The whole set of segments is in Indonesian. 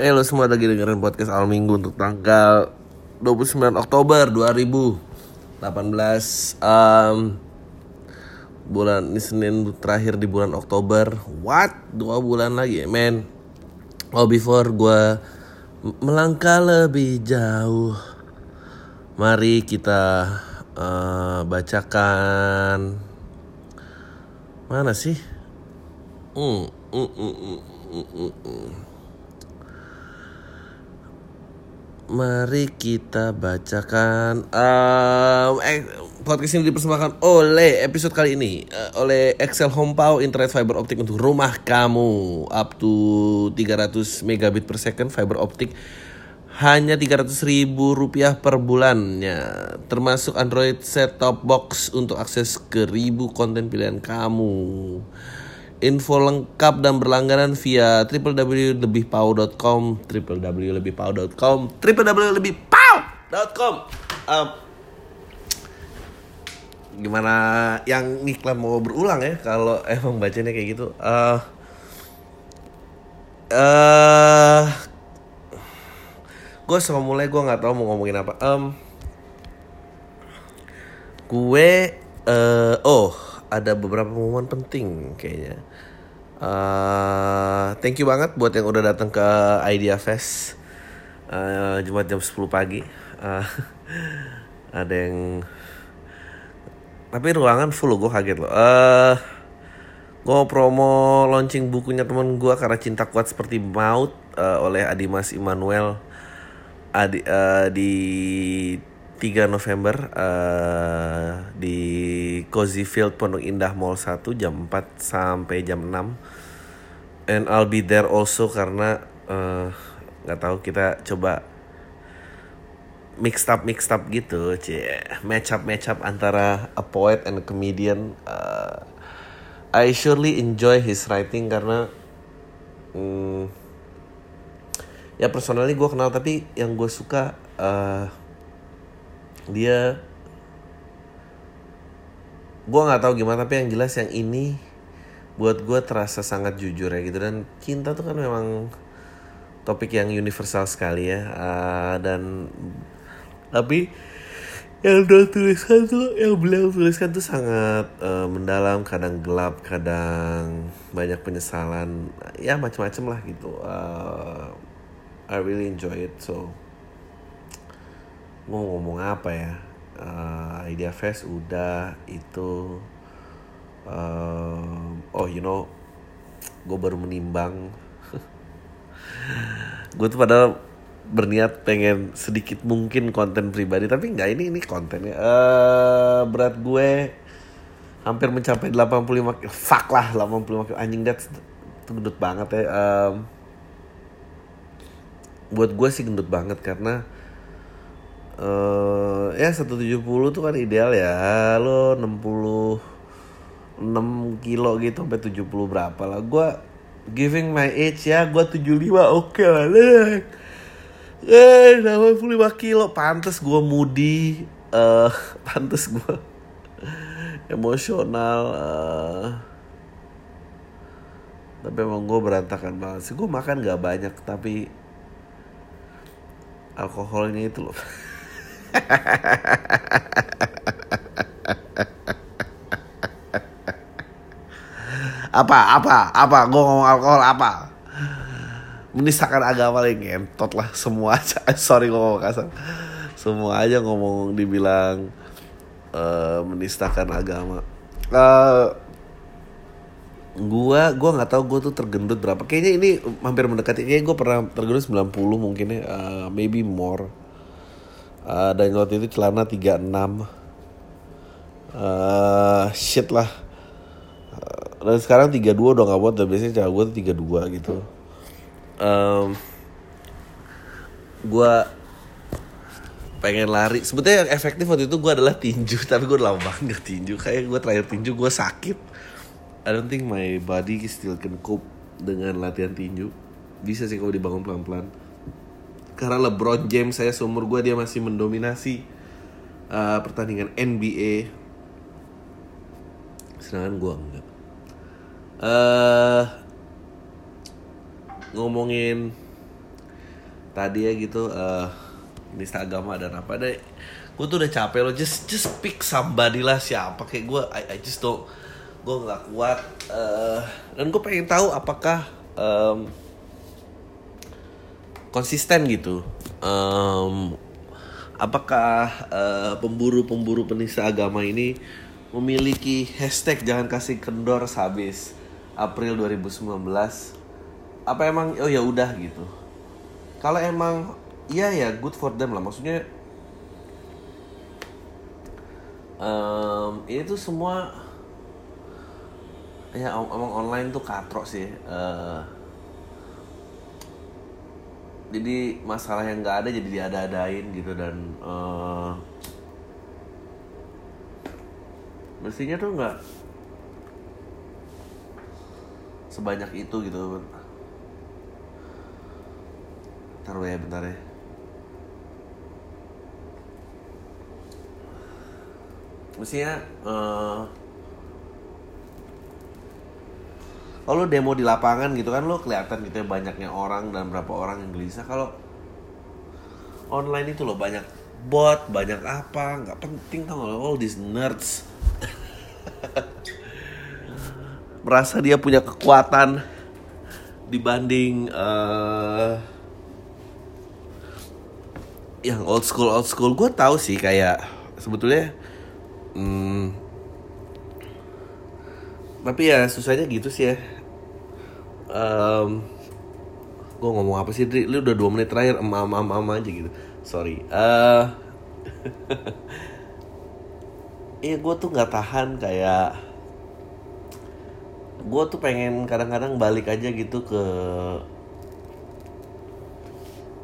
Eh lo semua lagi dengerin podcast Al Minggu untuk tanggal 29 Oktober 2018 um, Bulan ini Senin terakhir di bulan Oktober What? Dua bulan lagi men Oh before gue melangkah lebih jauh Mari kita uh, bacakan Mana sih? Mm, mm, mm, mm, mm, mm. Mari kita bacakan um, eh, Podcast ini dipersembahkan oleh episode kali ini uh, Oleh Excel Home Power Internet Fiber Optik untuk rumah kamu. Up to 300 megabit per second fiber optik. Hanya 300 ribu rupiah per bulannya. Termasuk Android set top box untuk akses ke ribu konten pilihan kamu Info lengkap dan berlangganan via www.lebihpau.com www.lebihpau.com www.lebihpau.com um, Gimana yang iklan mau berulang ya kalau emang bacanya kayak gitu? Uh, uh, Gue sama mulai gue nggak tahu mau ngomongin apa. Um, Gue uh, Oh ada beberapa pengumuman penting kayaknya. Uh, thank you banget buat yang udah datang ke Idea Fest uh, Jumat jam 10 pagi. Uh, ada yang tapi ruangan full gue kaget loh. Uh, gue promo launching bukunya temen gue karena cinta kuat seperti maut uh, oleh Adimas Immanuel Adi, uh, di 3 November uh, di Cozy Field Pondok Indah Mall 1 jam 4 sampai jam 6 and I'll be there also karena nggak uh, tahu kita coba mixed up mixed up gitu cie. Match up match up antara a poet and a comedian. Uh, I surely enjoy his writing karena um, ya personally gue kenal tapi yang gue suka uh, dia gue nggak tahu gimana tapi yang jelas yang ini buat gue terasa sangat jujur ya gitu. Dan cinta tuh kan memang topik yang universal sekali ya. Uh, dan tapi yang dia tuliskan tuh yang beliau tuliskan tuh sangat uh, mendalam kadang gelap kadang banyak penyesalan ya macam-macam lah gitu. Uh, I really enjoy it so mau ngomong apa ya? Uh, idea fest udah itu uh, oh you know gue baru menimbang. Gue tuh padahal berniat pengen sedikit mungkin konten pribadi tapi nggak ini ini kontennya uh, berat gue hampir mencapai 85 fuck lah 85 kilo. Anjing dat itu gendut banget ya. Um, buat gue sih gendut banget karena uh, ya 170 tuh kan ideal ya. Lo 60 6 kilo gitu sampai 70 berapa lah. Gue giving my age ya gue 75 oke okay lah eh 85 kilo. Pantas gue moody uh, pantas gue emosional uh, tapi emang gue berantakan banget sih. Gue makan gak banyak tapi alkoholnya itu loh apa apa apa? Gue ngomong alkohol apa? Menistakan agama lagi ngentot lah. Semua aja. Sorry gue ngomong kasar. Semua aja ngomong dibilang uh, menistakan agama. Uh, gua gua nggak tahu gua tuh tergendut berapa. Kayaknya ini hampir mendekati. Kayaknya gue pernah tergendut 90 mungkin ya. Uh, maybe more uh, dan waktu itu celana 36 uh, shit lah. Uh, dan sekarang 32 udah gak buat dan biasanya cewek gue tuh 32 gitu. Um, gue pengen lari. Sebetulnya yang efektif waktu itu gue adalah tinju tapi gue lama banget tinju. Kayak gue terakhir tinju gue sakit. I don't think my body still can cope dengan latihan tinju. Bisa sih kalau dibangun pelan-pelan karena LeBron James saya seumur gue dia masih mendominasi uh, pertandingan NBA sedangkan gue enggak. Uh, ngomongin tadi ya gitu uh, nista agama dan apa. Deh gue tuh udah capek lo just just pick somebody lah siapa. Kayak gue I, I just don't gue nggak kuat uh, dan gue pengen tahu apakah um, konsisten gitu. Um, apakah uh, pemburu-pemburu penista agama ini memiliki hashtag jangan kasih kendor habis April 2019 apa emang oh ya udah gitu. Kalau emang iya ya good for them lah. Maksudnya um, ini tuh semua ya emang online tuh katrok sih uh, jadi masalah yang nggak ada jadi diada-adain gitu dan uh, mestinya tuh nggak sebanyak itu gitu. Taruh ya bentar ya. Mestinya uh, kalau demo di lapangan gitu kan lo kelihatan gitu ya banyaknya orang dan berapa orang yang gelisah. Kalau online itu lo banyak bot banyak apa nggak penting tau gak all these nerds. Merasa dia punya kekuatan dibanding uh, yang old school old school. Gue tahu sih kayak sebetulnya hmm, tapi ya susahnya gitu sih ya. Um, gue ngomong apa sih Dri? lu udah dua menit terakhir em em em, em aja gitu. Sorry. Uh, iya gue tuh nggak tahan kayak gue tuh pengen kadang-kadang balik aja gitu ke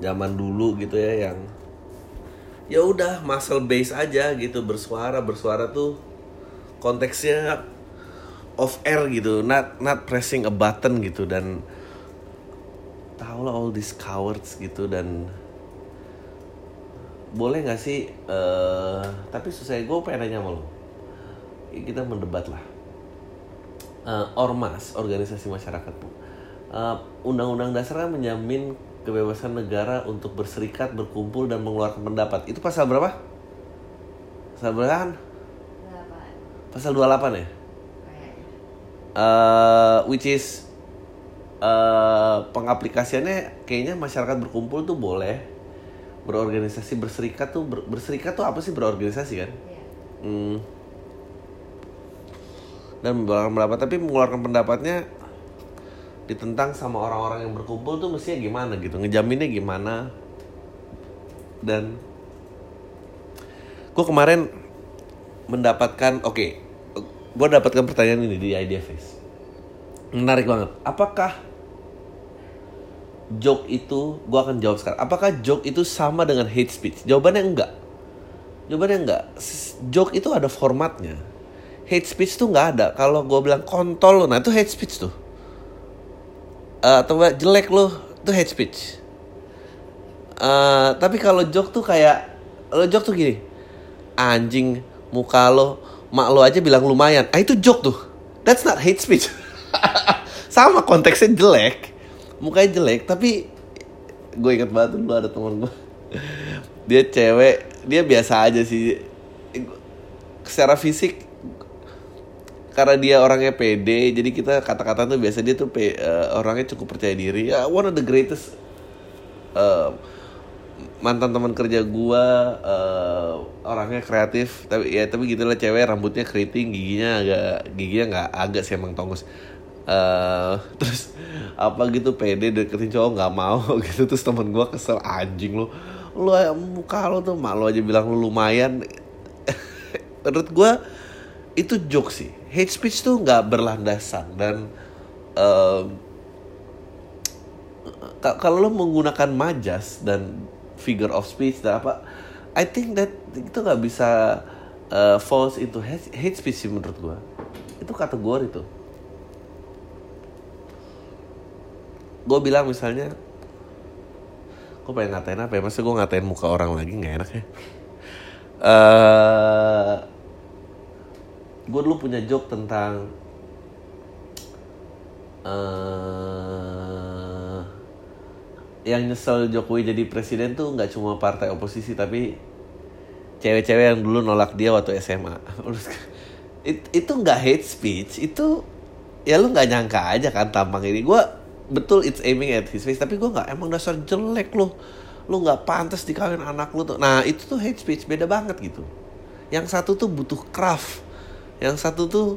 zaman dulu gitu ya yang ya udah muscle base aja gitu bersuara bersuara tuh konteksnya off air gitu not not pressing a button gitu dan tau lah all these cowards gitu dan boleh nggak sih uh, tapi susah gue pengen nanya sama lo kita mendebat lah. Uh, ormas organisasi masyarakat uh, undang-undang dasar kan menjamin kebebasan negara untuk berserikat berkumpul dan mengeluarkan pendapat. Itu pasal berapa? Pasal berapa kan pasal 28 ya uh, which is uh, pengaplikasiannya kayaknya masyarakat berkumpul tuh boleh berorganisasi berserikat tuh ber, berserikat tuh apa sih berorganisasi kan yeah. hmm. dan mengeluarkan pendapat tapi mengeluarkan pendapatnya ditentang sama orang-orang yang berkumpul tuh mestinya gimana gitu ngejaminnya gimana dan gue kemarin mendapatkan oke okay, gue dapatkan pertanyaan ini di Idea Face. Menarik banget. Apakah joke itu gue akan jawab sekarang. Apakah joke itu sama dengan hate speech? Jawabannya enggak. Jawabannya enggak. Joke itu ada formatnya. Hate speech tuh nggak ada. Kalau gue bilang kontol nah itu hate speech tuh. Uh, atau jelek lo itu hate speech. Uh, tapi kalau joke tuh kayak lo joke tuh gini. Anjing muka lo mak lo aja bilang lumayan. Ah itu joke tuh. That's not hate speech. Sama konteksnya jelek. Mukanya jelek tapi gue inget banget dulu ada teman gue dia cewek dia biasa aja sih. Secara fisik karena dia orangnya pede jadi kita kata-kata tuh biasa dia tuh uh, orangnya cukup percaya diri. Ya one of the greatest uh, mantan teman kerja gua uh, orangnya kreatif tapi ya tapi gitulah cewek rambutnya keriting giginya agak giginya nggak agak sih emang tonggus uh, terus apa gitu pede deketin cowok nggak mau gitu. Terus temen gua kesel anjing lo lu muka lo tuh malu aja bilang lu lumayan. Menurut gua itu joke sih. Hate speech tuh nggak berlandasan dan uh, kalau lo menggunakan majas dan figure of speech dan apa I think that itu nggak bisa uh, falls into hate, hate speech sih menurut gua. Itu kategori tuh. Gue bilang misalnya gue pengen ngatain apa ya? Masa gue ngatain muka orang lagi nggak enak ya? Uh, gue dulu punya joke tentang uh, yang nyesel Jokowi jadi presiden tuh nggak cuma partai oposisi tapi cewek-cewek yang dulu nolak dia waktu SMA It- itu nggak hate speech itu ya lu nggak nyangka aja kan tampang ini. Gue betul it's aiming at his face tapi gue nggak emang dasar jelek lu. Lu nggak pantas dikawin anak lu tuh. Nah itu tuh hate speech beda banget gitu. Yang satu tuh butuh craft yang satu tuh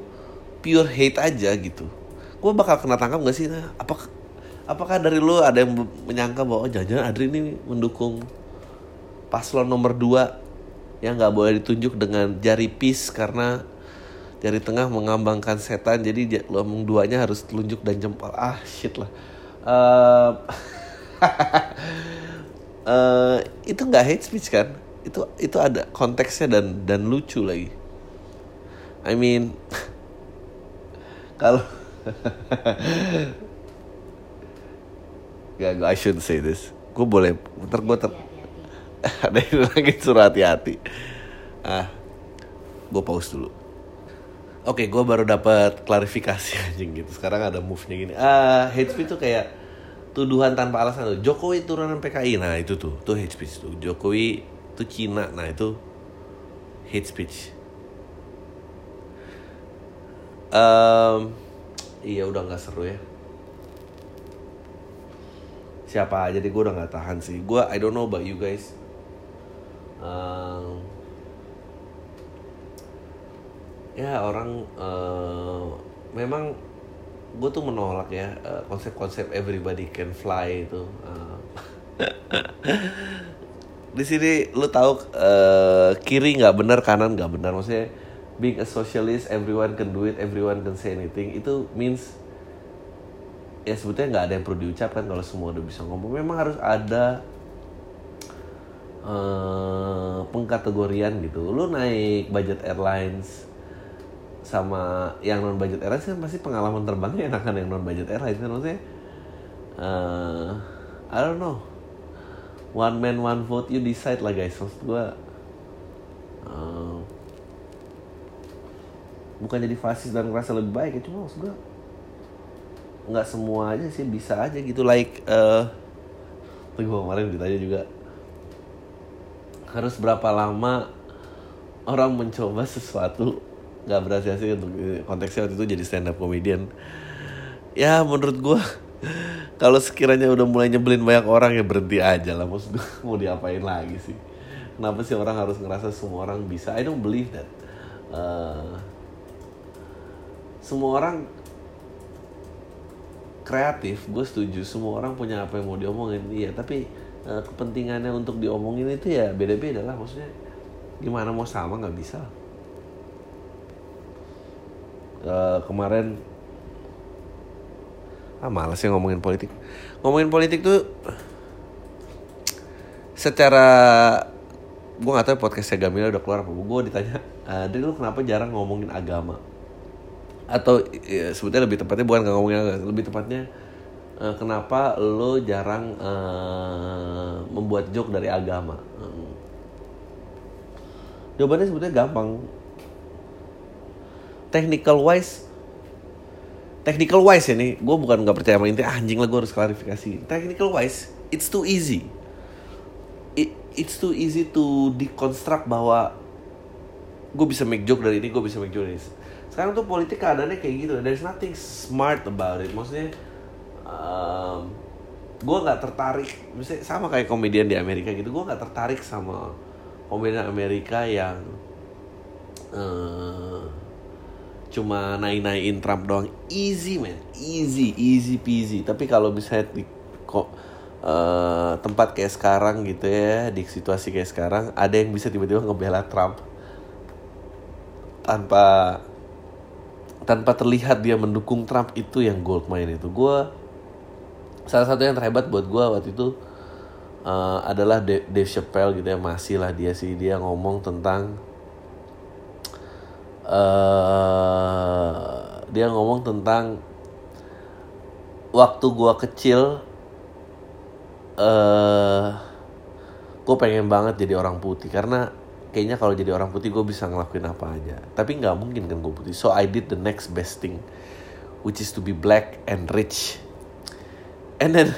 pure hate aja gitu. Gue bakal kena tangkap gak sih? Nah, apa apakah dari lu ada yang menyangka bahwa oh, jangan-jangan Adri ini mendukung paslon nomor 2 yang nggak boleh ditunjuk dengan jari pis karena jari tengah mengambangkan setan jadi lambung duanya harus telunjuk dan jempol. Ah shit lah. Uh, uh, itu nggak hate speech kan? Itu itu ada konteksnya dan dan lucu lagi. I mean kalau Gak, I shouldn't say this. Gue boleh, ntar gue ter... Ada yang lagi suruh hati-hati. Ah, gue pause dulu. Oke, gue baru dapat klarifikasi anjing gitu. Sekarang ada move-nya gini. Ah, hate speech tuh kayak tuduhan tanpa alasan tuh. Jokowi turunan PKI. Nah, itu tuh, tuh hate speech tuh. Jokowi tuh Cina. Nah, itu hate speech. Um, iya udah nggak seru ya siapa aja deh gue udah nggak tahan sih. Gue I don't know about you guys. Um, ya orang uh, memang gue tuh menolak ya uh, konsep-konsep everybody can fly itu uh, di sini lu tahu uh, kiri nggak benar kanan nggak benar. Maksudnya being a socialist everyone can do it everyone can say anything. Itu means ya sebetulnya nggak ada yang perlu diucapkan kalau semua udah bisa ngomong. Memang harus ada uh, pengkategorian gitu. Lu naik budget airlines sama yang non budget airlines kan pasti pengalaman terbangnya enakan yang non budget airlines kan maksudnya? Uh, I don't know. One man one vote you decide lah guys. Maksud gue uh, bukan jadi fasis dan ngerasa lebih baik ya cuma maksud gue nggak semua aja sih bisa aja gitu. Like uh, gue kemarin ditanya juga harus berapa lama orang mencoba sesuatu? Nggak berhasil sih untuk konteksnya waktu itu jadi stand up comedian. Ya menurut gue kalau sekiranya udah mulai nyebelin banyak orang ya berhenti aja lah. Maksud gue mau diapain lagi sih? Kenapa sih orang harus ngerasa semua orang bisa? I don't believe that. Uh, semua orang kreatif gue setuju. Semua orang punya apa yang mau diomongin. Iya tapi uh, kepentingannya untuk diomongin itu ya beda-beda lah. Maksudnya gimana mau sama nggak bisa uh, kemarin ah malas ya ngomongin politik. Ngomongin politik tuh secara gue gak tahu podcastnya Gamila udah keluar apa gue ditanya uh, lu kenapa jarang ngomongin agama atau ya, sebetulnya lebih tepatnya bukan ngomongin lebih tepatnya uh, kenapa lo jarang uh, membuat joke dari agama? Hmm. jawabannya sebetulnya gampang. Technical wise technical wise ya gue bukan nggak percaya sama inti ah, anjing lah gue harus klarifikasi. Technical wise it's too easy. It, it's too easy to deconstruct bahwa gue bisa make joke dari ini gue bisa make joke dari ini sekarang tuh politik keadaannya kayak gitu. There's nothing smart about it. Maksudnya um, gue nggak tertarik. Misalnya sama kayak komedian di Amerika gitu. Gue nggak tertarik sama komedian Amerika yang uh, cuma naik-naikin Trump doang. Easy man. Easy easy peasy. Tapi kalau misalnya di kok uh, tempat kayak sekarang gitu ya di situasi kayak sekarang ada yang bisa tiba-tiba ngebela Trump tanpa tanpa terlihat dia mendukung Trump itu yang gold mine itu. Gue salah satu yang terhebat buat gue waktu itu uh, adalah Dave Chappelle gitu ya masih lah dia sih. Dia ngomong tentang uh, dia ngomong tentang waktu gue kecil uh, gue pengen banget jadi orang putih. Karena kayaknya kalau jadi orang putih gue bisa ngelakuin apa aja. Tapi nggak mungkin kan gue putih. So I did the next best thing which is to be black and rich. And then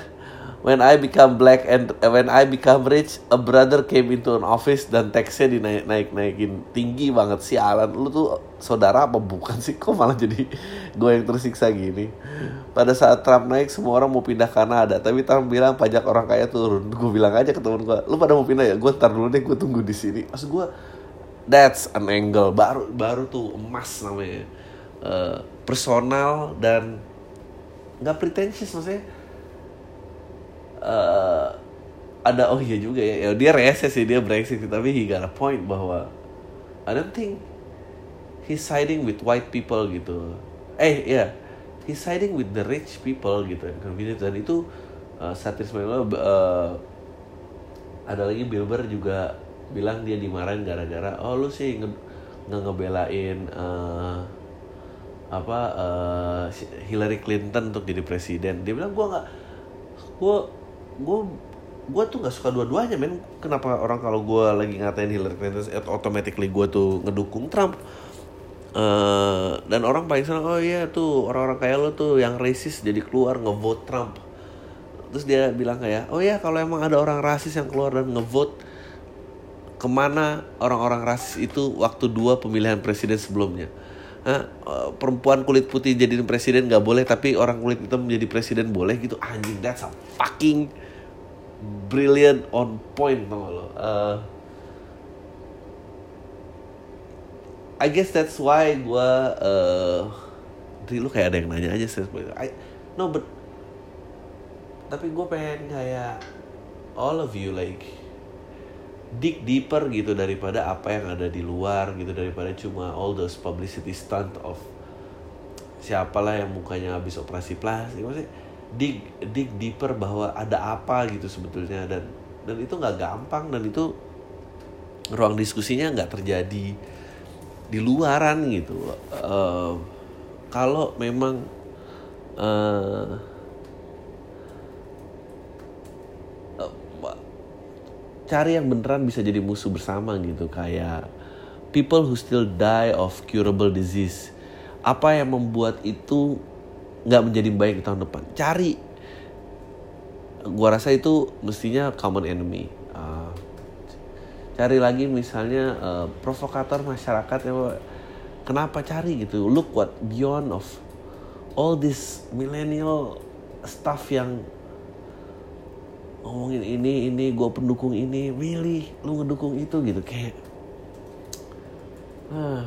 when I become black and when I become rich, a brother came into an office dan teksnya dinaik naik naikin tinggi banget sih Alan. Lu tuh saudara apa bukan sih? Kok malah jadi gue yang tersiksa gini? Pada saat Trump naik semua orang mau pindah Kanada, tapi Trump bilang pajak orang kaya turun. Gue bilang aja ke temen gue, lu pada mau pindah ya? Gue ntar dulu deh, gue tunggu di sini. Maksud gue, that's an angle baru baru tuh emas namanya. Uh, personal dan nggak pretentious maksudnya uh, ada oh iya juga ya, ya dia rese sih dia brengsek sih tapi he got a point bahwa I don't think he's siding with white people gitu. Eh ya yeah, he's siding with the rich people gitu. Convenience. Dan itu uh, satir uh, ada lagi Bilber juga bilang dia dimarahin gara-gara oh lu sih nge, nge ngebelain uh, apa uh, Hillary Clinton untuk jadi presiden. Dia bilang gua nggak gua gue gue tuh nggak suka dua-duanya men. Kenapa orang kalau gue lagi ngatain Hillary Clinton automatically gue tuh ngedukung Trump uh, dan orang paling senang oh iya tuh orang-orang kaya lo tuh yang racist jadi keluar ngevote Trump. Terus dia bilang kayak oh ya kalau emang ada orang rasis yang keluar dan ngevote ke mana orang-orang rasis itu waktu dua pemilihan presiden sebelumnya? Hah, perempuan kulit putih jadi presiden nggak boleh tapi orang kulit hitam menjadi presiden boleh gitu. Anjing that's a fucking brilliant on point tau lo? Uh, I guess that's why gue uh, lu kayak ada yang nanya aja sih I, no but tapi gue pengen kayak all of you like dig deeper gitu daripada apa yang ada di luar gitu daripada cuma all those publicity stunt of siapalah yang mukanya habis operasi plastik. Maksudnya dig dig deeper bahwa ada apa gitu sebetulnya. Dan dan itu nggak gampang dan itu ruang diskusinya nggak terjadi di luaran gitu. Uh, kalau memang uh, cari yang beneran bisa jadi musuh bersama gitu. Kayak people who still die of curable disease. Apa yang membuat itu nggak menjadi baik di tahun depan? Cari. Gua rasa itu mestinya common enemy. Uh, cari lagi misalnya uh, provokator masyarakat yang kenapa cari? gitu. Look what beyond of all this millennial stuff yang ngomongin ini ini gue pendukung ini. Really? Lu ngedukung itu? Gitu. Kayak ah.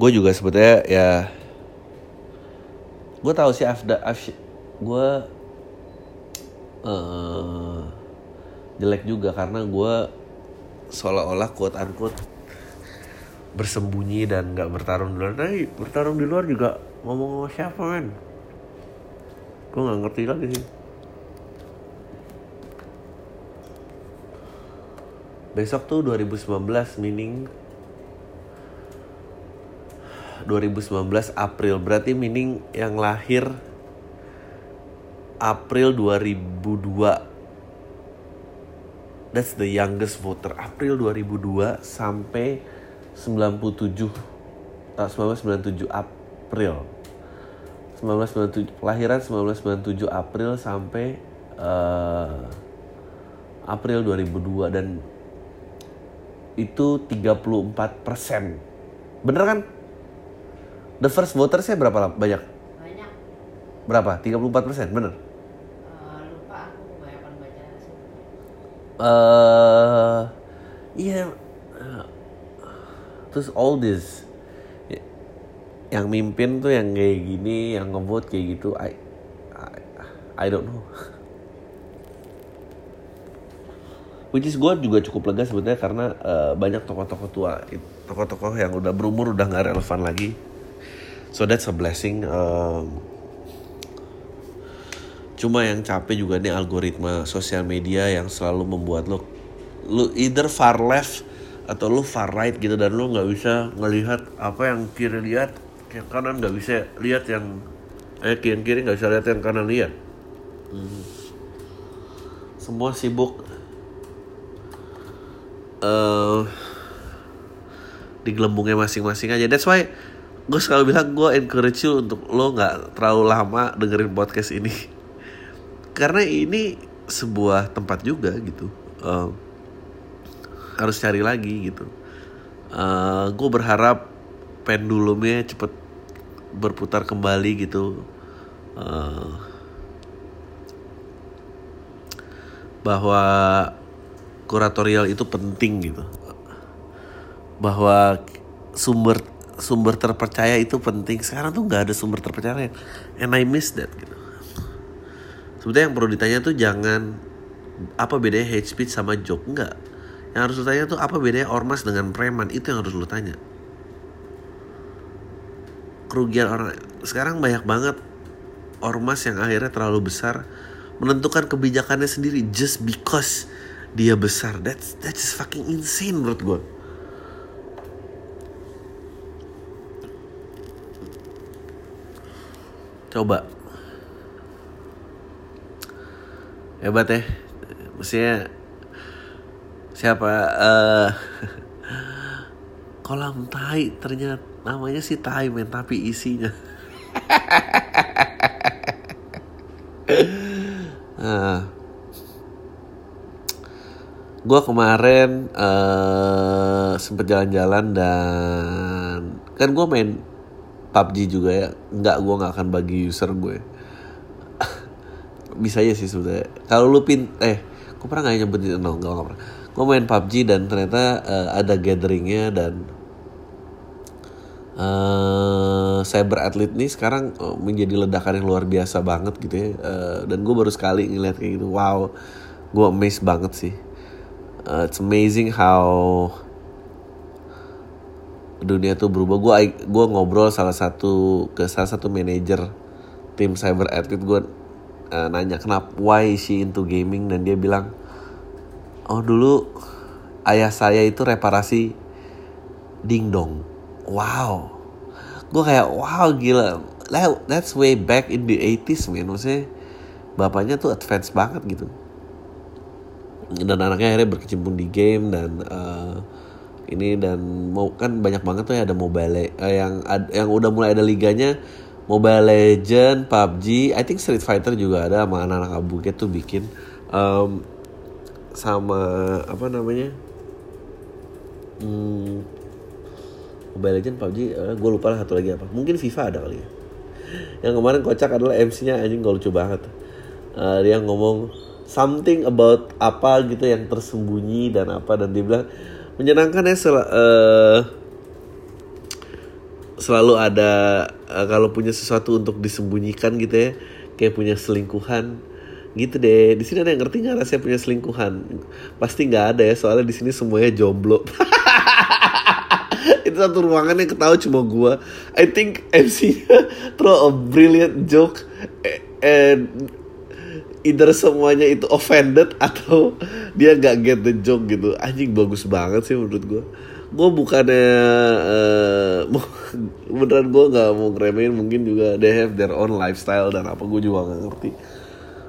Gue juga sebetulnya ya gue tahu sih afda af, gue uh, jelek juga karena gue seolah-olah quote unquote bersembunyi dan nggak bertarung di luar. Tapi bertarung di luar juga ngomong sama siapa men? Gue nggak ngerti lagi sih. Besok tuh 2019 meaning 2019 April. Berarti meaning yang lahir April 2002 that's the youngest voter. April 2002 sampai 97 uh, 1997 April. 1997 kelahiran 1997 April sampai uh, April 2002 dan itu 34 persen. Bener kan? The first voter saya berapa banyak? Banyak. Berapa? 34 persen, bener? Uh, lupa aku kebanyakan baca sih. Uh, iya. Yeah. Terus all this yang mimpin tuh yang kayak gini, yang ngevote kayak gitu, I, I, I don't know. Which is gue juga cukup lega sebetulnya karena uh, banyak tokoh-tokoh tua, tokoh-tokoh yang udah berumur udah nggak relevan lagi so that's a blessing um, cuma yang capek juga nih algoritma sosial media yang selalu membuat lo lu either far left atau lu far right gitu dan lu nggak bisa ngelihat apa yang kiri lihat yang kanan nggak bisa lihat yang eh yang kiri nggak bisa lihat yang kanan lihat. Hmm. semua sibuk. Uh, di gelembungnya masing-masing aja. That's why gue selalu bilang gue encourage you untuk lo nggak terlalu lama dengerin podcast ini karena ini sebuah tempat juga gitu. Uh, harus cari lagi gitu. Uh, gue berharap pendulumnya cepet berputar kembali gitu. Uh, bahwa kuratorial itu penting gitu. Bahwa sumber sumber terpercaya itu penting. Sekarang tuh nggak ada sumber terpercaya. And I miss that gitu sebetulnya yang perlu ditanya tuh jangan apa bedanya hate speech sama joke? Enggak. Yang harus lu tanya tuh apa bedanya ormas dengan preman? Itu yang harus lu tanya. Kerugian orang sekarang banyak banget ormas yang akhirnya terlalu besar menentukan kebijakannya sendiri just because dia besar. That's that's fucking insane menurut gue coba hebat ya. Maksudnya siapa uh, kolam tai ternyata namanya sih tai men tapi isinya. Uh, gue kemarin uh, sempet jalan-jalan dan kan gue main PUBG juga ya. Nggak gue nggak akan bagi user gue bisa ya sih sebetulnya kalau lu pin eh gue pernah nggak nyebutin no nggak pernah. Gue main PUBG dan ternyata uh, ada gatheringnya dan uh, cyber athlete nih sekarang uh, menjadi ledakan yang luar biasa banget gitu ya. Uh, dan gue baru sekali ngeliat kayak gitu. Wow gue amazed banget sih. Uh, it's amazing how dunia tuh berubah. Gue gue ngobrol salah satu ke salah satu manajer tim cyber athlete gue uh, nanya kenapa? Why she into gaming? Dan dia bilang oh dulu ayah saya itu reparasi dingdong wow. Gue kayak wow gila. That's way back in the 80s man maksudnya bapaknya tuh advance banget gitu. Dan anaknya akhirnya berkecimpung di game dan uh, ini dan mau kan banyak banget tuh ya ada mobile uh, yang ad, yang udah mulai ada liganya Mobile Legend, PUBG, I think Street Fighter juga ada sama anak-anak abuget tuh bikin um, sama apa namanya hmm, Mobile Legend, PUBG, uh, gue lupa lah satu lagi apa. Mungkin FIFA ada kali ya. Yang kemarin kocak adalah MC-nya anjing gue lucu banget. Uh, dia ngomong something about apa gitu yang tersembunyi dan apa dan dia bilang menyenangkan ya uh, selalu ada uh, kalau punya sesuatu untuk disembunyikan gitu ya kayak punya selingkuhan gitu deh. Di sini ada yang ngerti nggak rasanya punya selingkuhan? Pasti nggak ada ya soalnya di sini semuanya jomblo. Itu satu ruangan yang ketahui cuma gua. I think MC throw a brilliant joke and either semuanya itu offended atau dia nggak get the joke gitu. Anjing bagus banget sih menurut gua gue bukannya uh, beneran gue nggak mau ngeremehin mungkin juga they have their own lifestyle dan apa gue juga nggak ngerti.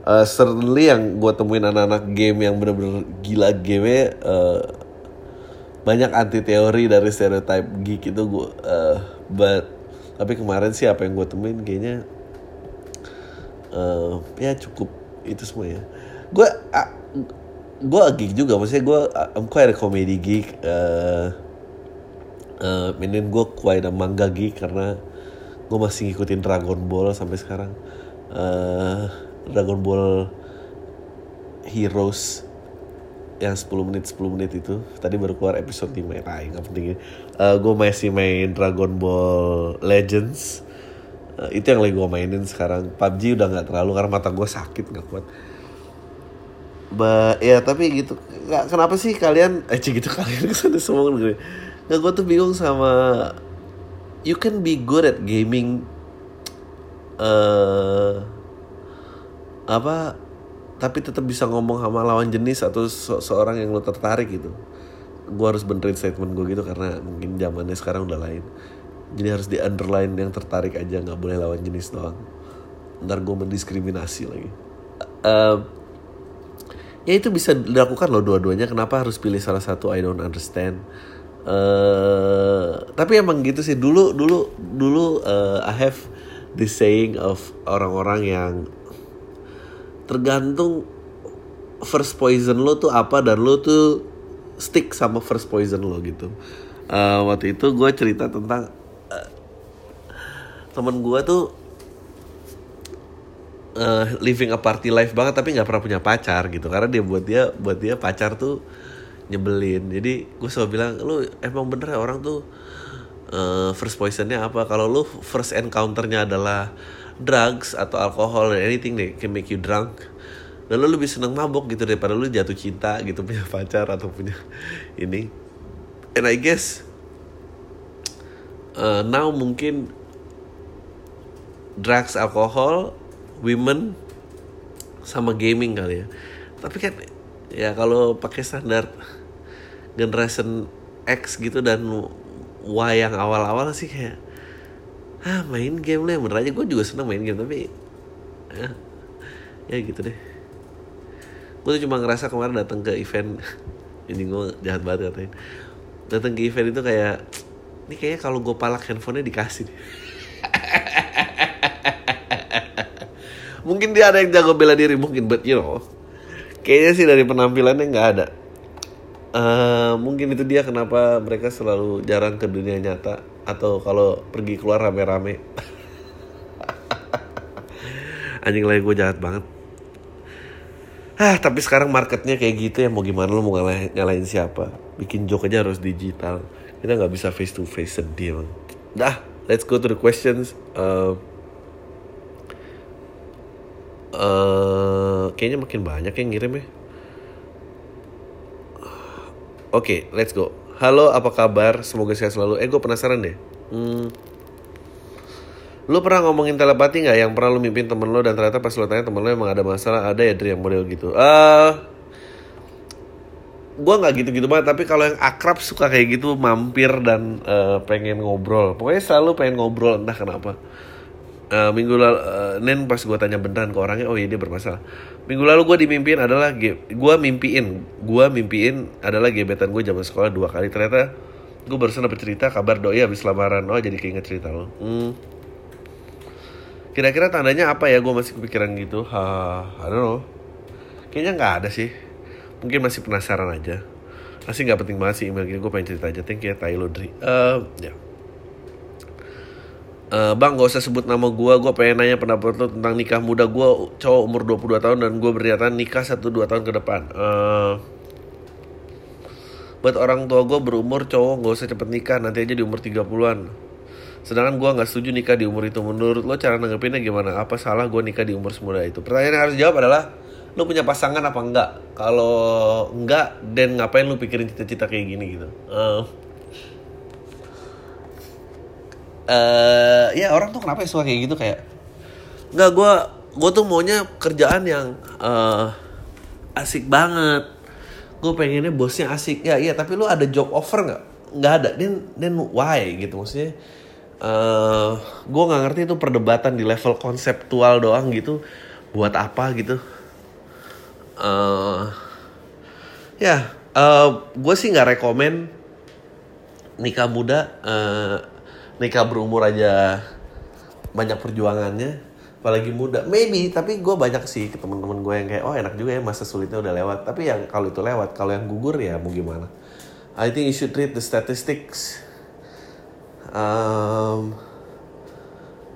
Uh, certainly yang gue temuin anak-anak game yang bener-bener gila game uh, banyak anti teori dari stereotype geek itu gue uh, but tapi kemarin sih apa yang gue temuin kayaknya uh, ya cukup itu semua ya. Gue uh, gue geek juga maksudnya gue I'm quite a comedy geek uh, uh, minin gue quite a manga geek karena gue masih ngikutin Dragon Ball sampai sekarang. Uh, Dragon Ball Heroes yang 10 menit 10 menit itu tadi baru keluar episode 5 ya nggak penting uh, gue masih main Dragon Ball Legends. Uh, itu yang lagi gue mainin sekarang. PUBG udah nggak terlalu karena mata gue sakit nggak kuat. Ba, ya tapi gitu nggak kenapa sih kalian eh gitu kalian ke sana semua gitu Nggak gue tuh bingung sama you can be good at gaming uh, apa tapi tetap bisa ngomong sama lawan jenis atau se seorang yang lo tertarik gitu. Gue harus benerin statement gue gitu karena mungkin zamannya sekarang udah lain. Jadi harus di underline yang tertarik aja nggak boleh lawan jenis doang. Ntar gue mendiskriminasi lagi. Uh, ya itu bisa dilakukan loh dua-duanya. Kenapa harus pilih salah satu? I don't understand eh tapi emang gitu sih dulu dulu dulu eh, I have this saying of orang-orang yang tergantung first poison lo tuh apa dan lo tuh stick sama first poison lo gitu. Eh, waktu itu gue cerita tentang eh, temen gue tuh eh, living a party life banget tapi nggak pernah punya pacar gitu karena dia buat dia buat dia pacar tuh nyebelin. Jadi gue selalu bilang lu emang bener ya orang tuh eh, first poisonnya apa? Kalau lu first encounternya adalah drugs atau alkohol anything that can make you drunk dan lu lebih seneng mabok gitu daripada lu jatuh cinta gitu punya pacar atau punya ini. And I guess uh, now mungkin drugs, alkohol, women, sama gaming kali ya. Tapi kan ya kalau pakai standar generation X gitu dan Y yang awal-awal sih kayak ah main game lah. Bener aja gue juga seneng main game tapi ya, ya gitu deh. Gue tuh cuma ngerasa kemarin datang ke event ini gue jahat banget katanya. Datang ke event itu kayak ini kayaknya kalau gue palak handphonenya dikasih mungkin dia ada yang jago bela diri mungkin but you know. Kayaknya sih dari penampilannya nggak ada Eh, mungkin itu dia kenapa mereka selalu jarang ke dunia nyata atau kalau pergi keluar rame-rame anjing lagi gue jahat banget Ah, tapi sekarang marketnya kayak gitu ya mau gimana lu mau ngalahin, nyalahin siapa? Bikin joke aja harus digital. Kita nggak bisa face to face sedih emang. Dah, let's go to the questions. Uh, uh, kayaknya makin banyak yang ngirim ya. Oke, let's go. Halo, apa kabar? Semoga sehat selalu. Eh, gue penasaran deh. Hmm, Lu pernah ngomongin telepati nggak yang pernah lu mimpin temen lo dan ternyata pas lu tanya temen lo emang ada masalah ada ya dari yang model gitu? Eh, gue nggak gitu-gitu banget tapi kalau yang akrab suka kayak gitu mampir dan eh, pengen ngobrol. Pokoknya selalu pengen ngobrol entah kenapa. Eh, minggu lalu, eh, Nen pas gue tanya beneran ke orangnya, oh iya dia bermasalah. Minggu lalu gue dimimpiin adalah, gue mimpiin, gue mimpiin adalah gebetan gue zaman sekolah dua kali. Ternyata gue barusan dapet cerita kabar doi habis lamaran. Oh jadi keinget cerita lo. Hmm. Kira-kira tandanya apa ya? Gue masih kepikiran gitu. Ha, I don't know. Kayaknya nggak ada sih. Mungkin masih penasaran aja. Masih nggak penting banget sih email. Gue pengen cerita aja. Thank you ya. Eh, ya. Eh, bang gak usah sebut nama gue Gue pengen nanya pendapat lo tentang nikah muda gue Cowok umur 22 tahun dan gue bernyataan nikah 1-2 tahun ke depan Eh, Buat orang tua gue berumur cowok gak usah cepet nikah Nanti aja di umur 30an Sedangkan gue gak setuju nikah di umur itu Menurut lo cara nanggepinnya gimana? Apa salah gue nikah di umur semuda itu? Pertanyaan yang harus dijawab adalah Lo punya pasangan apa enggak? Kalau enggak, dan ngapain lo pikirin cita-cita kayak gini gitu? Eh, eh ya orang tuh kenapa ya suka kayak gitu? Kayak nggak gue gue tuh maunya kerjaan yang eh, asik banget. Gue pengennya bosnya asik. Ya iya tapi lu ada job offer nggak? Nggak ada. Then then why gitu maksudnya? Eh gue nggak ngerti itu perdebatan di level konseptual doang gitu. Buat apa gitu? Eh ya eh gue sih nggak rekomen nikah muda. Eh, nikah berumur aja banyak perjuangannya apalagi muda. Maybe tapi gue banyak sih ke teman-teman gue yang kayak oh enak juga ya masa sulitnya udah lewat. Tapi yang kalau itu lewat kalau yang gugur ya mau gimana. I think you should read the statistics. Um,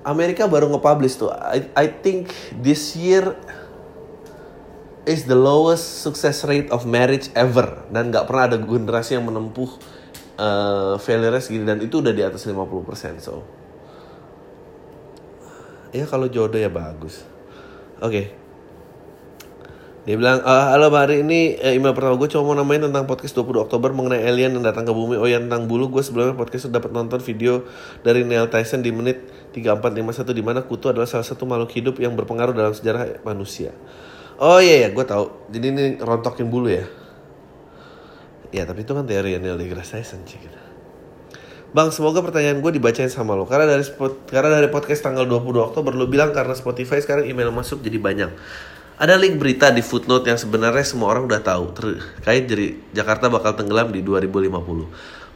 Amerika baru nge-publish tuh. I, I think this year is the lowest success rate of marriage ever. Dan nggak pernah ada generasi yang menempuh uh, failure segini dan itu udah di atas 50% so. Ya kalau jodoh ya bagus. Oke. Dia bilang "Ah, halo Mbak Ari ini eh, email pertama gue cuma mau namain tentang podcast 20 Oktober mengenai alien yang datang ke bumi. Oh ya tentang bulu. Gue sebelumnya podcast dapat nonton video dari Neil Tyson di menit 3451 di mana kutu adalah salah satu makhluk hidup yang berpengaruh dalam sejarah manusia. Oh iya ya gue tahu. Jadi ini rontokin bulu ya ya tapi itu kan teori Neil deGrasse Tyson sih gitu. Bang, semoga pertanyaan gue dibacain sama lo. Karena dari spot, karena dari podcast tanggal 20 Oktober lo bilang karena Spotify sekarang email masuk jadi banyak. Ada link berita di footnote yang sebenarnya semua orang udah tahu terkait jadi Jakarta bakal tenggelam di 2050.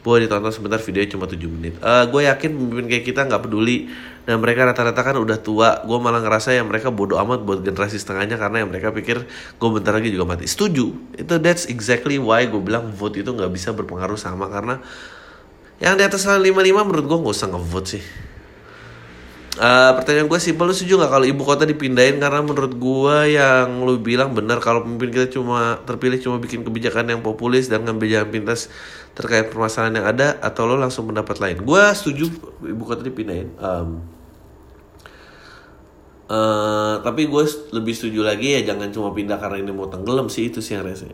boleh ditonton sebentar videonya cuma 7 menit Eh gue yakin pemimpin kayak kita nggak peduli dan mereka rata-rata kan udah tua gue malah ngerasa ya mereka bodoh amat buat generasi setengahnya karena ya mereka pikir gue bentar lagi juga mati. Setuju. Itu that's exactly why gue bilang vote itu nggak bisa berpengaruh sama karena yang di atas 55 menurut gue nggak usah ngevote sih. Eh, pertanyaan gue simpel lu setuju gak kalau ibu kota dipindahin? Karena menurut gue yang lu bilang benar kalau pemimpin kita cuma terpilih cuma bikin kebijakan yang populis dan ngambil jalan pintas terkait permasalahan yang ada atau lo langsung pendapat lain? Gue setuju ibu kota dipindahin. Em, eh, tapi gue lebih setuju lagi ya jangan cuma pindah karena ini mau tenggelam sih itu sih yang rese.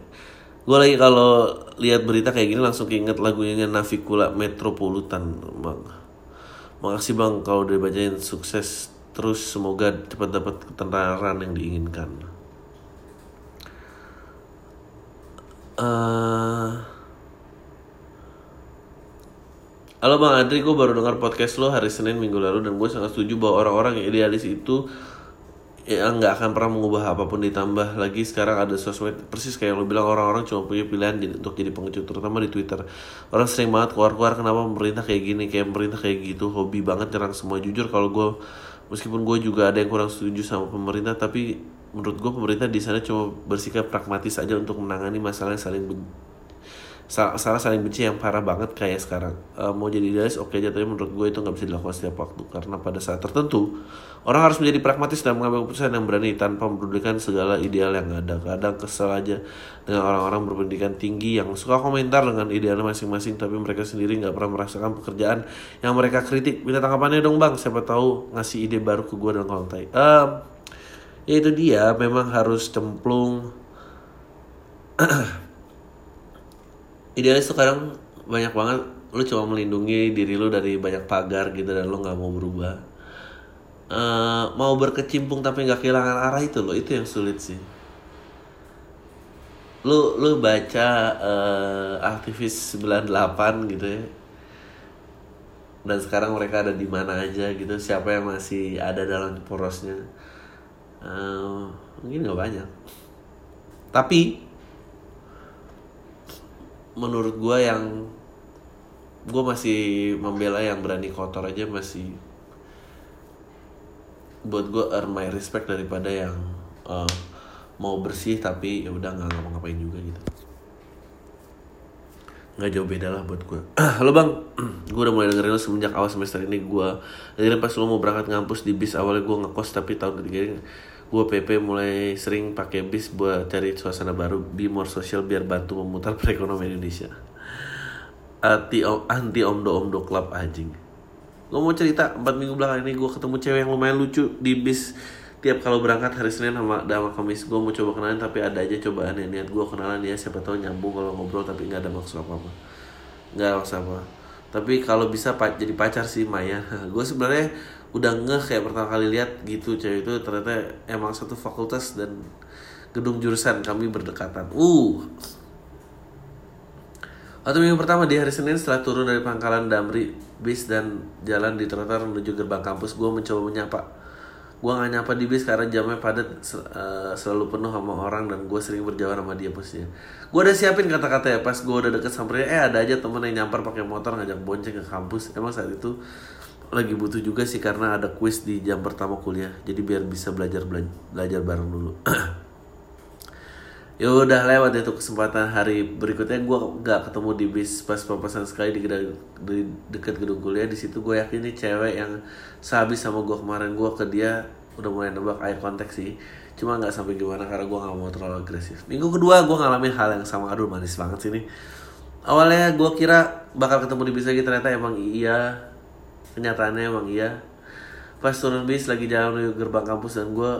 Gue lagi kalau lihat berita kayak gini langsung keinget lagunya Navikula Metropolitan bang. Makasih bang kalau udah bacain sukses terus. Semoga cepat dapat ketenaran yang diinginkan. Eh, Halo Bang Adri, gue baru dengar podcast lo hari Senin minggu lalu dan gue sangat setuju bahwa orang-orang yang idealis itu ya nggak akan pernah mengubah apa pun ditambah lagi sekarang ada sosmed persis kayak lo bilang orang-orang cuma punya pilihan jadi, untuk jadi pengecut terutama di Twitter. Orang sering banget keluar-keluar kenapa pemerintah kayak gini? Kayak pemerintah kayak gitu hobi banget nyerang semua. Jujur kalau gue meskipun gue juga ada yang kurang setuju sama pemerintah tapi menurut gue pemerintah di sana cuma bersikap pragmatis aja untuk menangani masalah yang saling salah saling benci yang parah banget kayak sekarang. Eh, mau jadi idealis oke aja tapi menurut gue itu nggak bisa dilakukan setiap waktu. Karena pada saat tertentu orang harus menjadi pragmatis dan mengambil keputusan yang berani tanpa mempedulikan segala ideal yang ada. Kadang kesel aja dengan orang-orang berpendidikan tinggi yang suka komentar dengan idealnya masing-masing tapi mereka sendiri nggak pernah merasakan pekerjaan yang mereka kritik. Minta tanggapannya dong bang. Siapa tahu ngasih ide baru ke gue dan kontai Em, ya itu dia. Memang harus cemplung idealis tuh kadang banyak banget lu cuma melindungi diri lu dari banyak pagar gitu dan lu nggak mau berubah. Eh, mau berkecimpung tapi nggak kehilangan arah itu loh itu yang sulit sih. Lu lu baca eh, aktivis 98 gitu ya. Dan sekarang mereka ada di mana aja gitu siapa yang masih ada dalam porosnya. Eh, mungkin nggak banyak. Tapi menurut gue yang gue masih membela yang berani kotor aja masih buat gue earn my respect daripada yang eh, mau bersih tapi ya udah nggak ngapa-ngapain juga gitu. Nggak jauh beda lah buat gue halo bang. Gue udah mulai dengerin lo semenjak awal semester ini. Gue dengerin pas lo mau berangkat ngampus di bis awalnya gue ngekos tapi tahun ketiga gue PP mulai sering pakai bis buat cari suasana baru be more social biar bantu memutar perekonomian Indonesia. Anti anti omdo omdo club anjing. Gue mau cerita empat minggu belakang ini gue ketemu cewek yang lumayan lucu di bis. Tiap kalau berangkat hari Senin sama sama Kamis gue mau coba kenalan tapi ada aja cobaan yang niat gue kenalan dia siapa tahu nyambung kalau ngobrol tapi nggak ada maksud apa apa nggak maksud apa tapi kalau bisa pa- jadi pacar sih Maya. Gue sebenarnya udah ngeh kayak pertama kali lihat gitu cewek itu ternyata emang satu fakultas dan gedung jurusan kami berdekatan uh Waktu minggu pertama di hari Senin setelah turun dari pangkalan Damri bis dan jalan di trotoar menuju gerbang kampus, gue mencoba menyapa. Gue gak nyapa di bis karena jamnya padat eh, selalu penuh sama orang dan gue sering berjauhan sama dia posnya. Gue udah siapin kata-kata ya pas gue udah deket sampai eh ada aja temen yang nyampar pakai motor ngajak bonceng ke kampus. Emang saat itu lagi butuh juga sih karena ada kuis di jam pertama kuliah. Jadi biar bisa belajar bela- belajar bareng dulu. Ya udah lewat itu kesempatan hari berikutnya. Gue nggak ketemu di bis pas papasan sekali di, di dekat gedung kuliah. Di situ gue yakin nih cewek yang sehabis sama gue kemarin gue ke dia udah mulai nebak eye contact sih. Cuma nggak sampai gimana karena gue nggak mau terlalu agresif. Minggu kedua gue ngalamin hal yang sama. Aduh manis banget sih nih. Awalnya gue kira bakal ketemu di bis lagi ternyata emang iya kenyataannya emang iya. Pas turun bis lagi jalan menuju gerbang kampus dan gue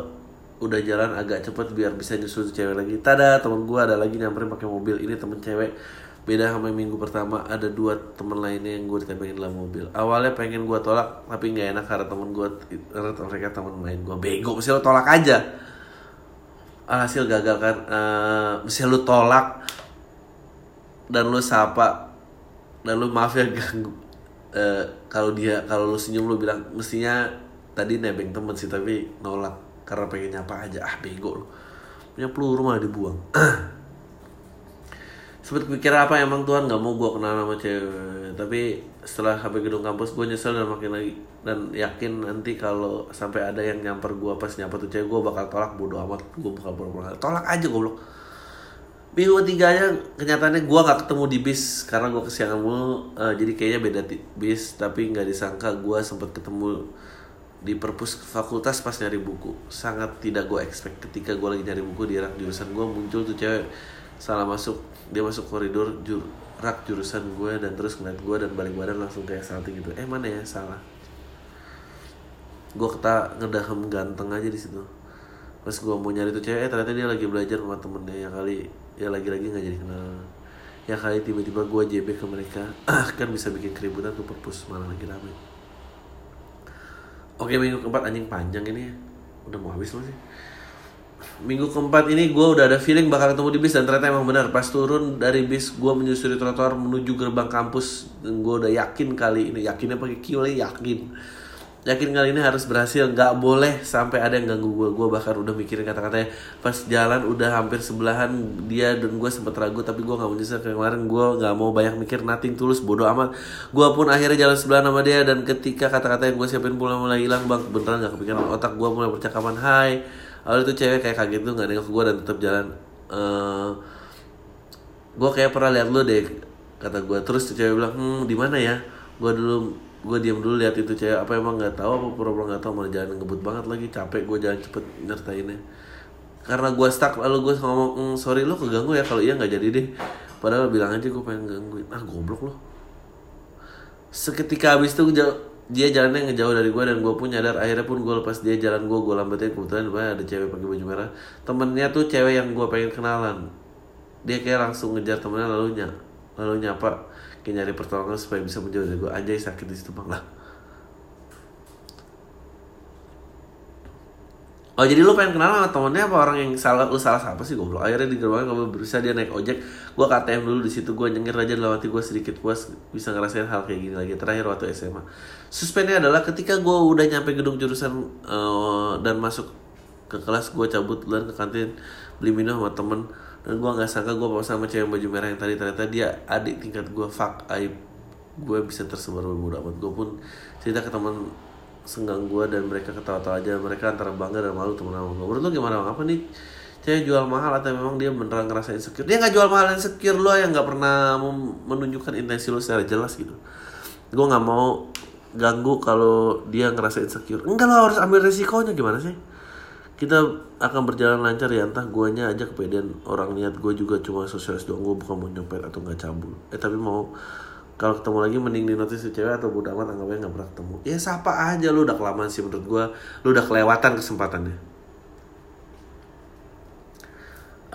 udah jalan agak cepet biar bisa nyusul cewek lagi. Tada temen gue ada lagi nyamperin pakai mobil. Ini temen cewek. Beda sama minggu pertama ada dua temen lainnya yang gue ditembengin dalam mobil. Awalnya pengen gue tolak tapi nggak enak karena temen gue karena mereka temen main gue bego mesti lo tolak aja. Alhasil gagal kan. Eh, mesti lu tolak. Dan lu sapa. Dan lu maaf ya ganggu Eh, kalau dia kalau lu senyum lu bilang mestinya tadi nebeng temen sih tapi nolak karena pengen nyapa aja. Ah bego lu. Punya peluru malah dibuang. Sempet kepikiran apa emang Tuhan nggak mau gue kenal sama cewek? Tapi setelah sampai gedung kampus gue nyesel dan makin lagi dan yakin nanti kalau sampai ada yang nyamper gue pas nyamper tuh cewek gue bakal tolak bodo amat. Gue bakal pura-pura tolak aja goblok minggu ketiganya kenyataannya gue nggak ketemu di bis karena gue kesiangan mulu. Eh, jadi kayaknya beda ti- bis tapi nggak disangka gue sempet ketemu di perpus fakultas pas nyari buku. Sangat tidak gue expect. Ketika gue lagi nyari buku di rak jurusan gue muncul tuh cewek salah masuk dia masuk koridor jur, rak jurusan gue dan terus ngeliat gue dan balik badan langsung kayak salting gitu eh mana ya? Salah. Gue kata ngedahem ganteng aja di situ pas gue mau nyari tuh cewek eh, ternyata dia lagi belajar sama temennya. Yang kali ya lagi-lagi nggak jadi kenal. Ya kali tiba-tiba gue JB ke mereka kan bisa bikin keributan tuh perpus malah lagi rame. Oke minggu keempat anjing panjang ini. Ya. Udah mau habis loh sih Minggu keempat ini gue udah ada feeling bakal ketemu di bis Dan ternyata emang benar. Pas turun dari bis gue menyusuri trotoar menuju gerbang kampus Dan gue udah yakin kali ini. Yakinnya pakai Q lagi yakin Yakin kali ini harus berhasil. Gak boleh sampai ada yang ganggu gue Gue bahkan udah mikirin kata-katanya. Pas jalan udah hampir sebelahan Dia dan gue sempet ragu Tapi gue gak menyesal. Kemarin gue gak mau banyak mikir Nothing tulus bodoh amat. Gue pun akhirnya jalan sebelah sama dia Dan ketika kata-kata yang gue siapin pulang mulai hilang Bang beneran gak kepikiran. Otak gue mulai percakapan Hai. Awalnya tuh cewek kayak kaget tuh Gak nengok gue dan tetap jalan. Eh, gue kayak pernah lihat lu deh kata gue terus tuh cewek bilang hmm di mana ya? Gue dulu gue diam dulu lihat itu cewek apa emang nggak tahu apa pura-pura nggak tahu malah jalan ngebut banget lagi capek gue jalan cepet nyertainnya. Karena gue stuck lalu gue ngomong "Hmm, sorry lo keganggu ya kalau iya nggak jadi deh. Padahal bilang aja gue pengen gangguin. Ah goblok lo seketika habis itu dia jalannya ngejauh dari gue dan gue pun nyadar akhirnya pun gue lepas dia jalan gue gue lambatin kebetulan depannya ada cewek pakai baju merah. Temennya tuh cewek yang gue pengen kenalan. Dia kayak langsung ngejar temennya lalu ny lalu nyapa kayak nyari pertolongan supaya bisa menjauh dari gue anjay sakit di situ bang. Lah. Oh jadi lu pengen kenal sama temennya apa orang yang salah lu salah siapa sih goblok? Akhirnya di gerbangnya kalau berusaha dia naik ojek. Gue KTM dulu di situ gue nyengir aja hati gue sedikit puas bisa ngerasain hal kayak gini lagi. Terakhir waktu SMA suspennya adalah ketika gue udah nyampe gedung jurusan eh, dan masuk ke kelas gue cabut duluan ke kantin beli minum sama temen dan gue nggak sangka gue sama cewek baju merah yang tadi ternyata dia adik tingkat gue fuck aib gue bisa tersebar bodo amat. Gue pun cerita ke teman senggang gue dan mereka ketawa-tawa aja. Mereka antara bangga dan malu temen sama gue menurut lu gimana apa nih? Cewek jual mahal atau memang dia beneran ngerasa insecure? Dia nggak jual mahal insecure lo yang nggak pernah menunjukkan intensi lo secara jelas gitu. Gue nggak mau ganggu kalau dia ngerasa insecure. Enggak lo harus ambil resikonya. Gimana sih kita akan berjalan lancar ya. Entah guanya aja kepedean. Orang niat gue juga cuma sosialis doang. Gue bukan mau nyopet atau nggak cabul. Eh tapi mau kalau ketemu lagi mending di notice si cewek atau bodo amat anggapnya nggak pernah ketemu. Ya sapa aja. Lu udah kelamaan sih menurut gue lu udah kelewatan kesempatannya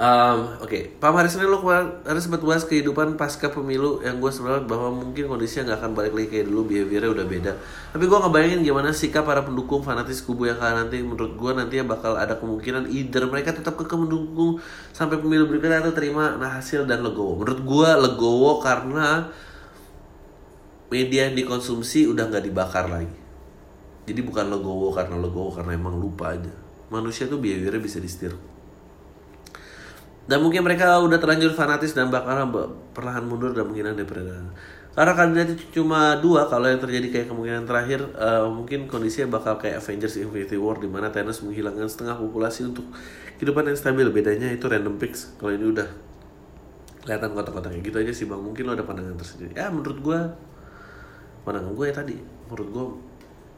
Um, Oke, Pak hari Senin lo kemarin ada sempat bahas kehidupan pasca pemilu yang gue sebenarnya bahwa mungkin kondisinya nggak akan balik lagi kayak dulu, behaviornya udah beda. Tapi gue ngebayangin gimana sikap para pendukung fanatis kubu yang kalah nanti. Menurut gue nanti ya bakal ada kemungkinan either mereka tetap ke mendukung sampai pemilu berikutnya atau terima nah hasil dan legowo. Menurut gue legowo karena media yang dikonsumsi udah nggak dibakar lagi. Jadi bukan legowo karena legowo karena emang lupa aja. Manusia tuh behaviornya bisa disetir. Dan mungkin mereka udah terlanjur fanatis dan bakal perlahan mundur dan menghina daripada karena kandidat itu cuma dua kalau yang terjadi kayak kemungkinan terakhir eh, mungkin kondisinya bakal kayak Avengers Infinity War di mana Thanos menghilangkan setengah populasi untuk kehidupan yang stabil. Bedanya itu random picks kalau ini udah kelihatan kotak-kotak kayak gitu aja sih bang. Mungkin lo ada pandangan tersendiri. Ya menurut gua pandangan gue ya tadi. Menurut gua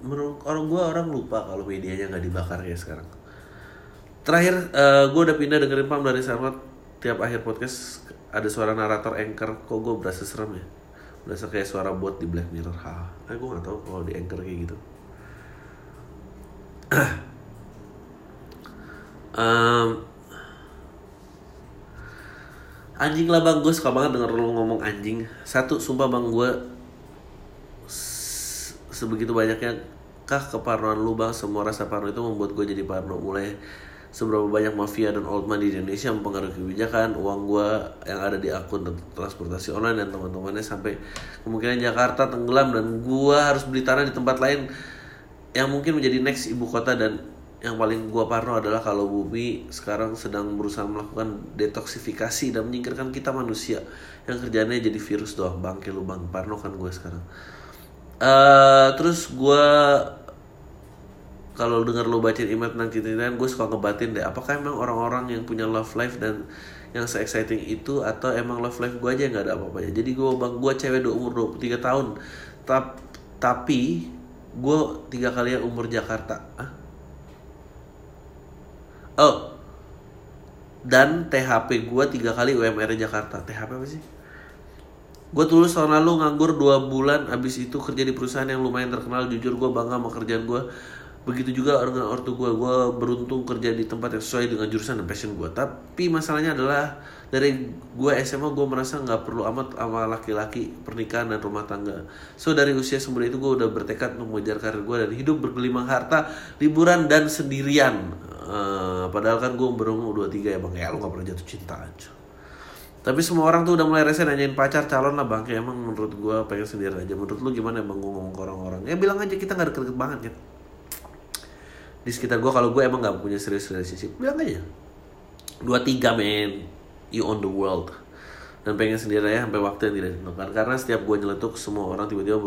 menurut orang gua orang lupa kalau medianya nggak dibakar kayak sekarang Terakhir, gue udah pindah dengerin Pam dari Sarmat. Tiap akhir podcast ada suara narator anchor. Kok gue berasa serem ya? Berasa kayak suara bot di Black Mirror. Ha. Eh, gue gak tau kalau di anchor kayak gitu. Em, Anjing lah bang, gue suka banget denger lu ngomong anjing. Satu, sumpah bang gue se- Sebegitu banyaknya kah keparnoan lu bang? Semua rasa parno itu membuat gue jadi parno. Mulai seberapa banyak mafia dan old man di Indonesia mempengaruhi kebijakan uang gua yang ada di akun transportasi online dan teman-temannya sampai kemungkinan Jakarta tenggelam dan gua harus beli tanah di tempat lain yang mungkin menjadi next ibu kota dan yang paling gua parno adalah kalau bumi sekarang sedang berusaha melakukan detoksifikasi dan menyingkirkan kita manusia yang kerjanya jadi virus doang. Bangke lu bang parno kan gue sekarang. Eh terus gua kalau dengar lo bacain email tentang cinta-cintaan gue suka ngebatin deh apakah emang orang-orang yang punya love life dan yang se-exciting itu atau emang love life gue aja yang nggak ada apa-apanya. Jadi gue bang gue cewek di umur 23 tahun. Tap, tapi gue tiga kali umur Jakarta. Hah? oh. Dan THP gue tiga kali UMR Jakarta. THP apa sih? Gue tulus tahun lalu nganggur 2 bulan Abis itu kerja di perusahaan yang lumayan terkenal. Jujur gue bangga sama kerjaan gue Begitu juga dengan ortu gue Gue beruntung kerja di tempat yang sesuai dengan jurusan dan passion gue Tapi masalahnya adalah Dari gue SMA gue merasa nggak perlu amat sama laki-laki Pernikahan dan rumah tangga. So dari usia semudah itu gue udah bertekad mengejar karir gue Dan hidup bergelimang harta Liburan dan sendirian. Eh, Padahal kan gue berumur 23 ya bang. Ya lu gak pernah jatuh cinta aja tapi semua orang tuh udah mulai rese nanyain pacar calon lah bang. Kayak emang menurut gue pengen sendiri aja. Menurut lu gimana bang gue ngomong ke orang-orang? Ya bilang aja kita gak deket-deket banget kan Di sekitar gue kalau gue emang gak punya serius relationship Bilang aja. 23 men You own the world. Dan pengen sendiri aja sampai waktu yang tidak ditentukan. Karena setiap gue nyeletuk semua orang tiba-tiba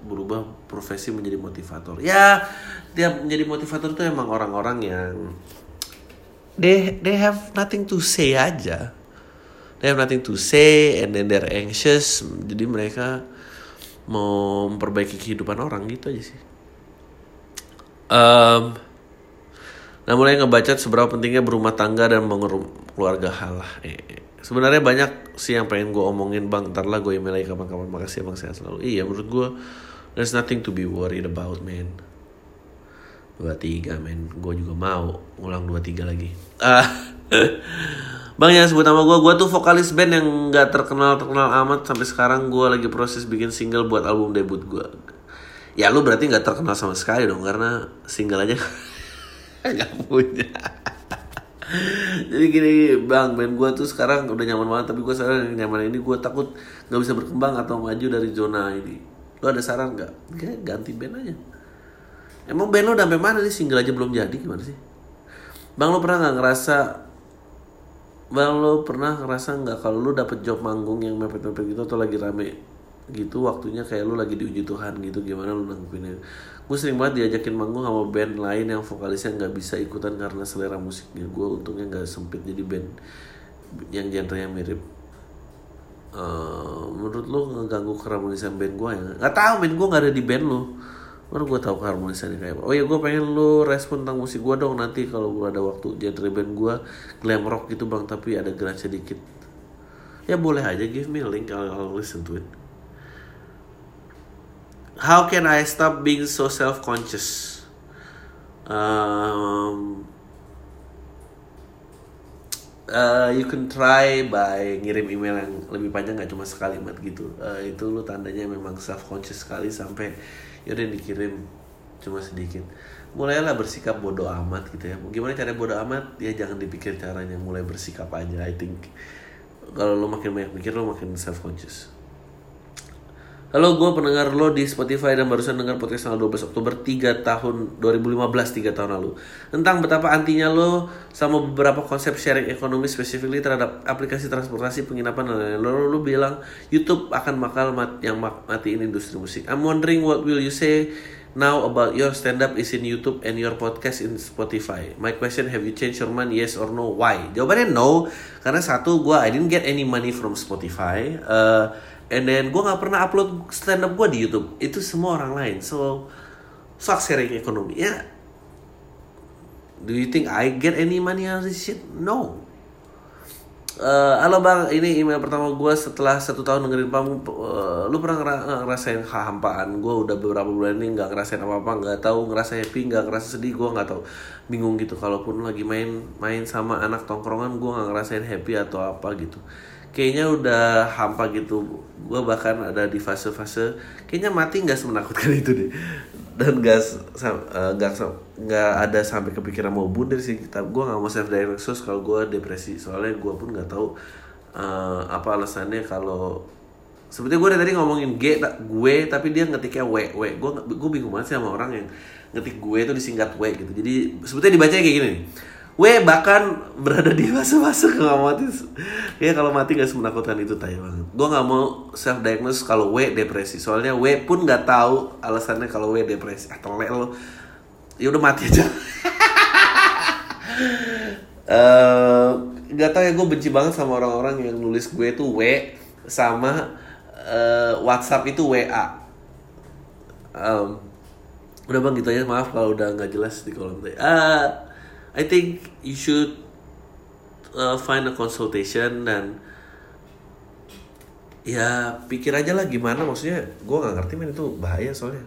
berubah profesi menjadi motivator. Ya tiap menjadi motivator tuh emang orang-orang yang They, they have nothing to say aja. They have nothing to say and then they're anxious. Jadi mereka mau memperbaiki kehidupan orang gitu aja sih. Um, nah mulai ngebaca seberapa pentingnya berumah tangga dan bangun keluarga halah eh, sebenarnya banyak sih yang pengen gue omongin bang ntar lah gue email lagi kapan-kapan. Makasih bang sehat selalu. Iya menurut gue there's nothing to be worried about man. 23 men. Gue juga mau ngulang 23 lagi. Ah. Bang jangan sebut nama gue, gue tuh vokalis band yang gak terkenal-terkenal amat Sampai sekarang. Gue lagi proses bikin single buat album debut gue Ya lu berarti gak terkenal sama sekali dong Karena single aja gak punya. Jadi gini bang, band gue tuh sekarang udah nyaman banget Tapi gue sekarang yang nyaman ini gue takut gak bisa berkembang atau maju dari zona ini. Lu ada saran gak? Kayak ganti band aja. Emang band lu udah sampai mana nih? Single aja belum jadi gimana sih? Bang lu pernah gak ngerasa Bang lo pernah ngerasa nggak kalau lu dapet job manggung yang mepet-mepet gitu atau lagi rame gitu waktunya kayak lu lagi diuji Tuhan gitu gimana lu nanggepinnya gue sering banget diajakin manggung sama band lain yang vokalisnya nggak bisa ikutan karena selera musiknya gue untungnya nggak sempit jadi band yang genre-nya mirip Uh, menurut lu ngeganggu keharmonisan band gue ya nggak tahu band gue nggak ada di band lu Mana gue tahu keharmonisannya kayak apa. Oh ya gue pengen lu respon tentang musik gue dong nanti kalau gue ada waktu genre band gue glam rock gitu bang tapi ada gerak sedikit. Ya boleh aja give me a link I'll, I'll listen to it. How can I stop being so self conscious? Um, uh, you can try by ngirim email yang lebih panjang nggak cuma sekalimat gitu. Uh, itu lu tandanya memang self conscious sekali sampai yaudah dikirim cuma sedikit. Mulailah bersikap bodoh amat gitu ya. Gimana cara bodoh amat? Ya jangan dipikir caranya mulai bersikap aja I think. Kalau lo makin banyak mikir lo makin self conscious Halo, gue pendengar lo di Spotify dan barusan dengar podcast tanggal 12 Oktober 3 tahun 2015, 3 tahun lalu. Tentang betapa antinya lo sama beberapa konsep sharing ekonomi specifically terhadap aplikasi transportasi penginapan dan lain-lain. Lo, lo bilang YouTube akan bakal mat, yang mat, matiin industri musik. I'm wondering what will you say now about your stand up is in YouTube and your podcast in Spotify. My question, have you changed your mind? Yes or no? Why? Jawabannya no. Karena satu, gue I didn't get any money from Spotify. Uh, And then gue gak pernah upload stand up gue di YouTube. Itu semua orang lain. So, fuck sharing ekonomi. Ya, do you think I get any money out of this shit? No. Uh, halo bang, ini email pertama gue setelah satu tahun dengerin kamu. Uh, lu pernah ngera ngerasain kehampaan? Gue udah beberapa bulan ini nggak ngerasain apa-apa, nggak tahu ngerasa happy, nggak ngerasa sedih. Gue nggak tahu, bingung gitu. Kalaupun lagi main main sama anak tongkrongan, gue nggak ngerasain happy atau apa gitu kayaknya udah hampa gitu. Gue bahkan ada di fase-fase kayaknya mati nggak semenakutkan itu deh. Dan gak nggak nggak ada sampai kepikiran mau bunuh sih. Kita gue nggak mau self diagnosis kalau gue depresi. Soalnya gue pun nggak tahu uh, apa alasannya kalau seperti gue tadi ngomongin G gue tapi dia ngetiknya W W. Gue gue bingung banget sih sama orang yang ngetik gue itu disingkat W gitu. Jadi sebetulnya dibacanya kayak gini nih. W bahkan berada di fase-fase kengamatis ya kalau mati gak semenakutkan itu tay banget. Gue nggak mau self diagnose kalau W depresi. Soalnya W pun nggak tahu alasannya kalau W depresi. Ah telek lo ya udah mati aja. Eh, nggak tahu ya gue benci banget sama orang-orang yang nulis gue tuh W sama eh, WhatsApp itu WA Em, udah bang gitu aja. Maaf kalau udah nggak jelas di kolom tadi ah I think you should uh, find a consultation dan ya pikir aja lah gimana. Maksudnya gue nggak ngerti men itu bahaya soalnya